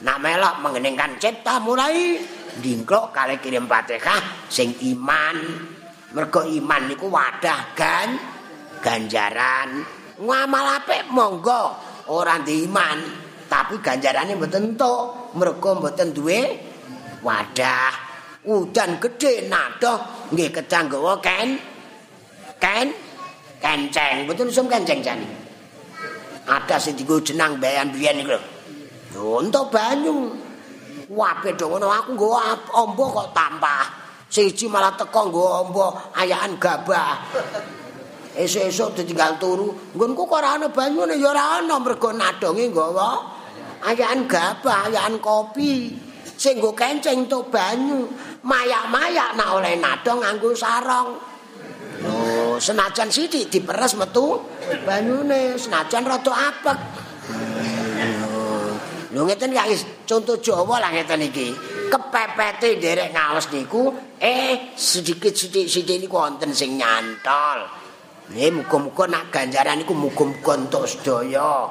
S1: Nak melok mengeningkan cipta mulai dingklok kali kirim fatihah sing iman. Mergo iman niku wadah gan ganjaran. Ngamal apik monggo orang di iman, tapi ganjarannya mboten entuk. Mergo mboten duwe wadah. Udan gede nadoh. Nggih kecang gawa ken. Ken? Kenceng. Betul sum kenceng jani ada sing digo jenang bayan biyen niku lho. Entuk banyu. Wape dong ngono aku nggawa ombo kok tampah siji malah teko nggawa ombo ayahan gabah. Esuk-esuk ditinggal turu. Nggonku kok ora ana banyune ya ora ana mergo nadonge nggawa ayahan gabah ayahan kopi sing nggo kencing tok banyu mayak-mayak nak oleh nado nganggo sarong Oh, senajan sithik diperes metu banyune senajan rada apek. Lho ngeten ya contoh Jawa lah ngeten iki. Kepepete nderek ngaos niku eh sedikit sithik-sithik niku wonten sing nyantol. Nih muga-muga nak ganjaran niku muga-muga entuk sedaya.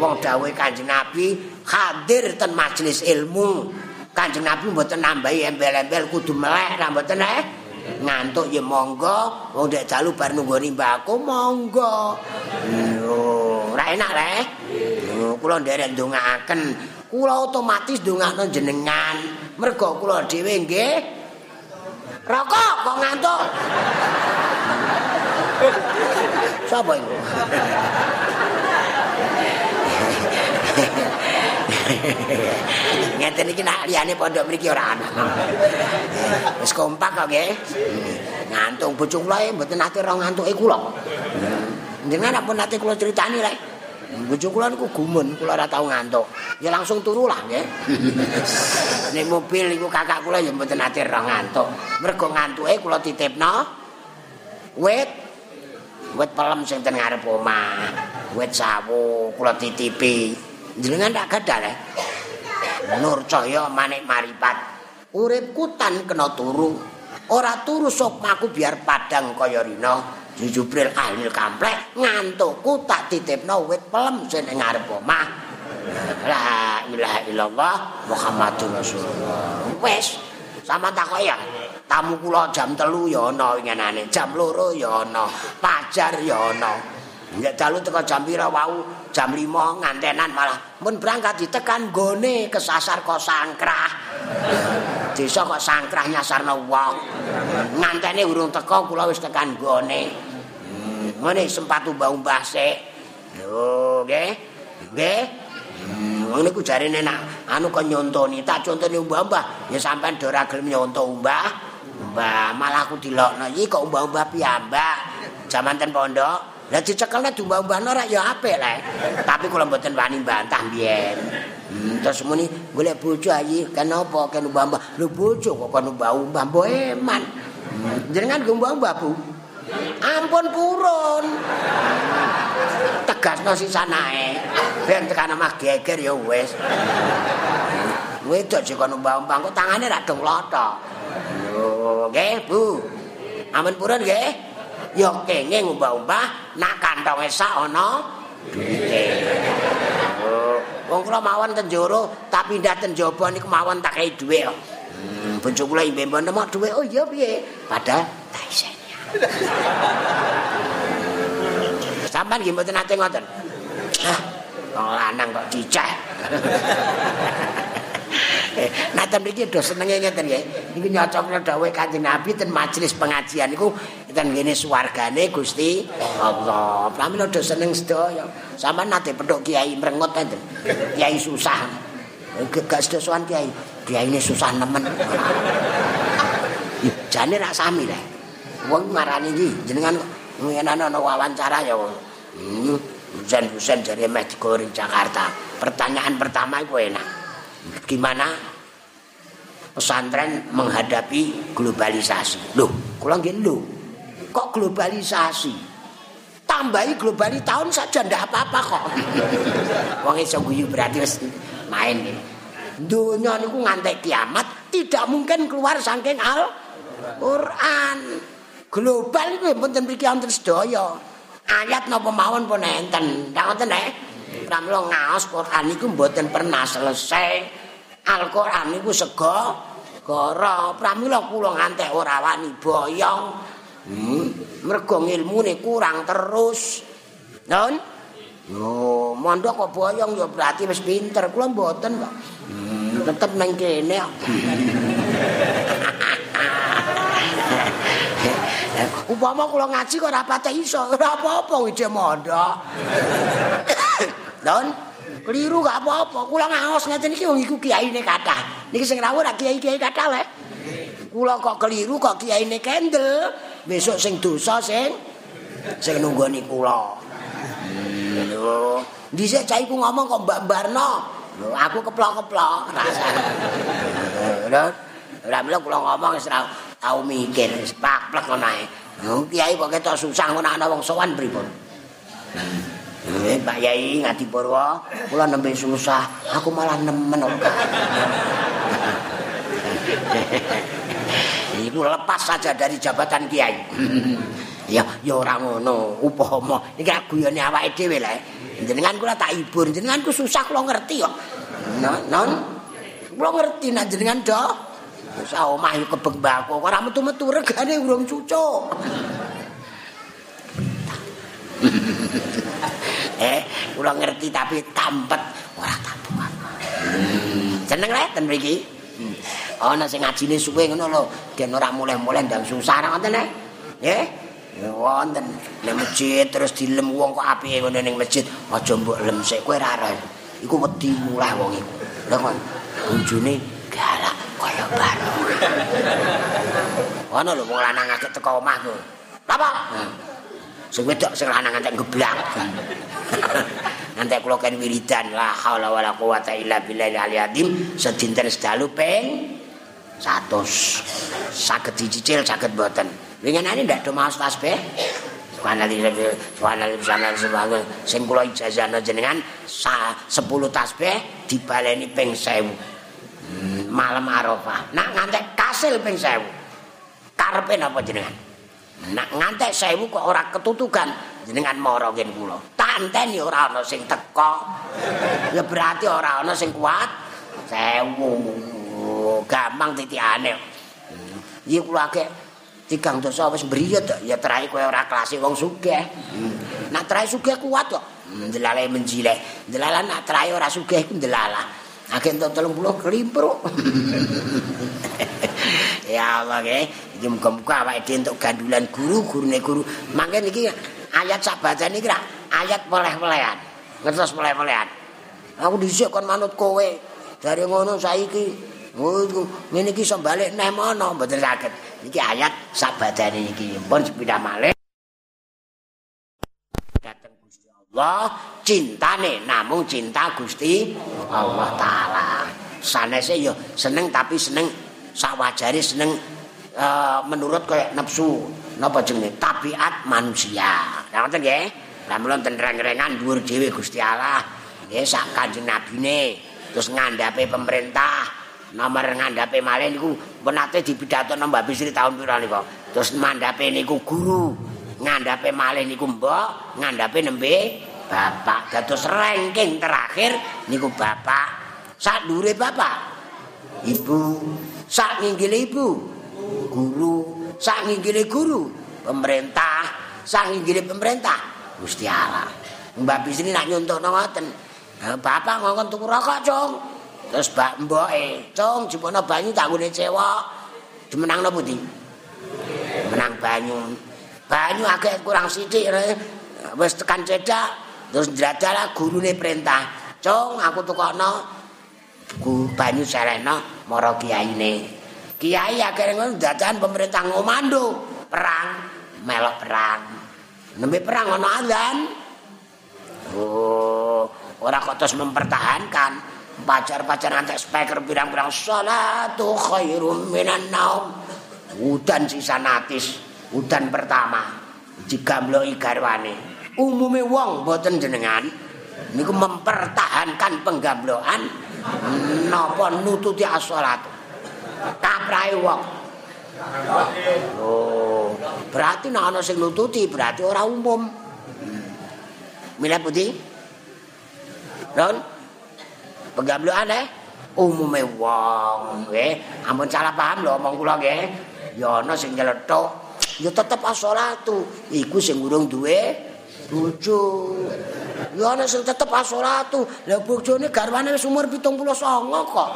S1: Wong dawuh Kanjeng Nabi hadir ten majelis ilmu. Kanjeng Nabi mboten nambahi embel-embel kudu melek ra mboten eh. Ngantuk ya monggo, wong dek dalu bar nunggu rimbako monggo. Yo, ora enak le. Yo, kula nderek ndongaaken, kula otomatis ndongakno jenengan. Mergo kula dhewe nggih rokok kok ngantuk. Sapa iku? Ngeten iki nak liyane pondok mriki ora ana. Wis kompak kok nggih. Ngantung bojo kula mboten nate ro ngantuke kula. Jenengan pun nate kula critani rek. Bojo kula niku gumun, kula ora tau ngantuk. Ya langsung turu lah nggih. Ning mobil iku kakak kula ya mboten nate ro ngantuk. Mergo ngantuke kula titipno wit wit pelem sing ten ngarep omah. Wit sawu kula titipi. jenengan tak gadah le. Nur cahya manik maripat. Uripku tan kena turu. Ora turu sukmaku biar padang kaya rina. Jubril ahli kamplek ngantukku tak titipno wit pelem sing ning ngarep omah. La ilaha illallah Muhammadur Rasulullah. Wes, sama tak ya. Tamu kula jam telu ya ana ngenane, jam loro ya ana, pajar ya ana. Nek dalu teko jam pira wau, jam 5 ngantenan malah mun berangkat ditekan gone kesasar kok sangkrah. Desa kok sangkrah nyasarno wong. Ngantene urung teko kula wis tekan gone. ngene sempat umbah-umbah sik. Lho, nggih. Nggih. Hmm, ngene ku jarene nak anu kok nyontoni, tak contoni umbah-umbah. Ya sampean do ora gelem nyonto umbah. Umbah, malah aku dilokno iki kok umbah-umbah piyambak. Jaman ten pondok. Lah dicekelne umbah-umbahno ora ya apik lek. Tapi kula mboten wani bantah biyen. Hmm, terus muni golek bojo ayi kenapa kan umbah-umbah. Lho bojo kok kan umbah-umbah mbok eman. Hmm, jenengan umbah-umbah Bu. Ampun purun. Tegasno sisanae. Ben tekan omah geger ya wis. Wedok sik kono mbang-mbang kok tangane ra dong loto. Nggih, Bu. Ampun purun nggih. Ya kenging umbah-umbah nak kantonge sak ana duwite. Wong kula mawon ten jero, tak pindah ten jaba niku mawon tak kei dhuwit. Hmm, bojo kula imbe mboten mau dhuwit. Oh iya piye? Padahal tak isen. Sampan nggih mboten nate ngoten. Ah, lanang kok diceh. Nah, ten mriki do senenge ngeten nggih. Niku nyocokno dawuh Kanjeng Nabi ten majelis pengajian niku ten ngene swargane Gusti Allah. Pramila do seneng sedaya. Sampan nate petuk kiai mrengut enten. Kiai susah. Gak sedosoan kiai. Kiai ini susah nemen. Jane rak sami lah. wong marani iki jenengan ngenana ana wawancara ya hmm, hujan-hujan dari digoreng Jakarta pertanyaan pertama itu enak gimana? Pesantren menghadapi globalisasi. Loh kula nggih lho kok globalisasi? Tambahi globali tahun saja ndak apa-apa kok. Wong iso guyu berarti wis main. Dunia niku ngantek kiamat tidak mungkin keluar saking al Quran global kuwi mboten mriki wonten sedaya. Ayat napa mawon pun enten. Ndak ngoten nek. Pramila ngaos Quran niku mboten pernah selesai. Al-Qur'an niku sego gara pramila kula ngantek ora wani boyong. Hmm, mergo ilmune kurang terus. Non? Yo, mondok kok boyong ya berarti wis pinter. Kula mboten kok. Hmm, tetep nang kene. Upama kula ngaji kok ora pate iso, ora apa-apa ide mondok. Don, keliru gak apa-apa. Kula ngaos ngeten iki wong iku kiyaine kathah. Niki sing rawuh ra kiai-kiai kathah le. Kula kok keliru kok kiyaine kendel. Besok sing dosa sing sing nunggoni kula. Lho, dhisik cah iku ngomong kok Mbak Barno. Aku keplok-keplok rasane. Lho, ora kula ngomong wis tau mikir wis paplek ngono ae. Kiai kok ketok susah ngono ana wong sowan pripun? Eh, Pak Yai ngati kula nembe susah, aku malah nemen kok. Iku lepas saja dari jabatan kiai. ya, ya ora ngono, upama iki guyone awake dhewe lho. Jenengan kula tak hibur, jenengan ku susah kula ngerti kok. Non, kula ngerti nek jenengan do Wis omah yo mbako, ora metu-metu regane urung cucuk. eh, kula ngerti tapi tampet ora tampukan. Hmm. Seneng lek ten mriki. Ana sing ngajine suwe ngono lho, den ora mulih-mulih ndang susah nang ngoten eh. Nggih. Wonten nek masjid terus dilem wong kok apike ngene ning masjid, aja mbok lem sik kowe ora Iku wedi mulih wong iku. Lha kok bojone galak kaya baru. Ono lho wong lanang akeh teko omah ku. Apa? Sing wedok sing lanang antek geblak. Nanti kula kan wiridan la haula wala quwata illa billahi aliyadzim sedinten sedalu ping 100. Saged dicicil saged mboten. Winginane ndak do maos tasbih. Subhanallah subhanallah subhanallah sing kula ijazahna jenengan 10 tasbih dibaleni ping 1000. malam Arafah. Nak ngantek kasil ping 1000. Karepe napa jenengan? Nak ngantek sewu kok ora ketutukan jenengan mara ngen kula. Tanteni ora ana sing teko. Ya berarti ora ana sing kuat. Sewu. Gampang titikane. Iki kula akeh tigang dosa wis mbriyet ya terahe kowe ora kelas wong sugih. Nak terahe sugih kuat kok. Ndelalae menjilek. Ndelalah nak terahe ora sugih iku ndelalah. Entuk 30 kelimpro. ya Allah nggih. Iki muga-muga awake dhewe entuk gandulan guru, gurune guru. Mangke niki ayat sabadan iki ayat peleh-pelehan. Ngertos peleh-pelehan. Aku dhisik kon manut kowe. Dari ngono saiki ngene iki iso balik neh mono, mboten saged. Iki ayat sabadane iki. Pun sepeda malih. Dateng Gusti Allah, cintane namung cinta Gusti Allah taala. Sanese yo seneng tapi seneng sawajare seneng uh, menurut kaya nafsu napa jenenge tabiat manusia. Lah ngoten nggih. Lah mulon ten reng-rengan dhuwur dhewe Gusti Allah. Nggih sak Kanjeng Nabine terus ngandhape pemerintah nomor ngandhape malih niku menate dipidato Mbak Bisri tahun pira niku. Terus mandhape niku guru, ngandhape malih niku mbok, ngandhape nembe bapak. Dados ranking terakhir niku bapak. Sak dure bapak. Ibu, sak nginggile ibu. Guru, sak nginggile guru. Pemerintah, sak nginggile pemerintah. Gusti Allah. Mbak Bisri nak nyontohno ngoten. Bapak ngongkon tuku rokok, Cung. Terus mbak mboke, cung jipono banyu tak ngene cewek. Dimenangno pundi? Menang banyu. Banyu agak kurang sithik wis tekan cedak terus ndadalah gurune perintah. Cung aku tukokno ku banyu sereno mara kiyaine. Kiai akhirnya ngono dadakan pemerintah ngomando perang, melok perang. Nembe perang ana azan. Oh, ora kok terus mempertahankan. pacar-pacar antek speaker pirang-pirang salatu khairum minan naum udan sisa natis udan pertama jika mloi garwane umume wong boten jenengan niku mempertahankan penggambloan napa nututi as-salat kaprahe wong. Oh berarti nek ana sing nututi berarti ora umum. Mila putih? Ron? pegambloan eh? Umume wong nggih ampun salah paham lho omong kula nggih. Ya ana sing nyeletuk ya tetep as-shalatu iku sing urung duwe bojo ya ana sing tetep as-shalatu lha bojone garwane wis umur 79 kok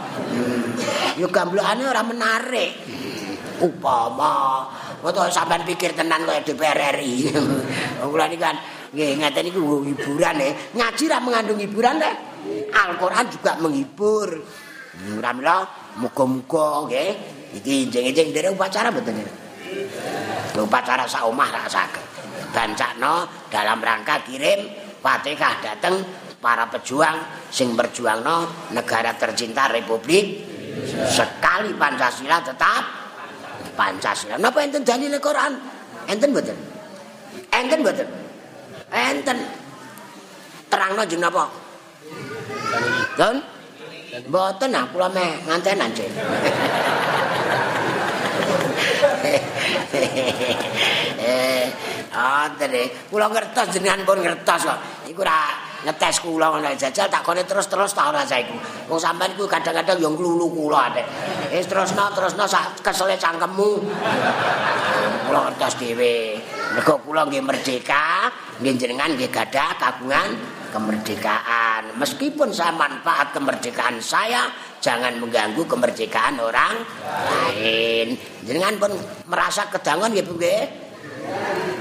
S1: ya gamblokane ora menarik upama Foto sampean pikir tenan kaya DPR RI. Kula niki kan nggih ngeten niku hiburan e. Ngaji ra mengandung hiburan teh. Al-Qur'an juga menghibur. Mudah-mudahan muga-muga nggih iki jeng-jeng dere upacara mboten. Upacara sak omah ra saged. Bancakno dalam rangka kirim Fatihah dateng para pejuang sing berjuangno negara tercinta Republik sekali Pancasila tetap Pancasila. Napa enten dalil Quran? Enten mboten? Enten mboten? Enten. Terangno jeneng apa? Don? Mboten ah kula meh ngantenan, Cek. Eh, atre, kula ngertos jenengan pun ngertos kok. Iku ora ngetes kula ngono jajal takone terus-terus ta ora saiku. Wong sampean iku kadang-kadang yo nglulu kula ate. Wis terusno terusno sak kesele cangkemmu. Kula ngertos dhewe. Mergo kula nggih merdeka, nggih jenengan nggih gadah kagungan kemerdekaan. Meskipun saya manfaat kemerdekaan saya, jangan mengganggu kemerdekaan orang lain. Jangan pun merasa kedangan ya Bu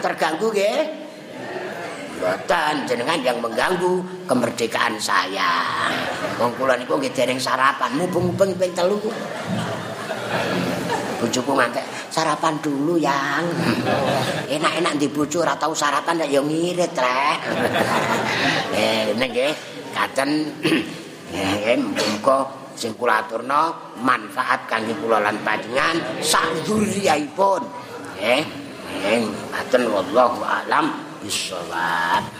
S1: Terganggu nggih? Mboten jenengan yang mengganggu kemerdekaan saya. Wong kula niku nggih dereng sarapan, mubeng-mubeng ping telu. Bojoku ngantek sarapan dulu yang enak-enak di bojo ora tau sarapan ya ngirit rek eh nggih katen eh muga sing kula aturna manfaat kangge kula lan panjenengan sak duriyaipun eh eh katen wallahu alam bisawab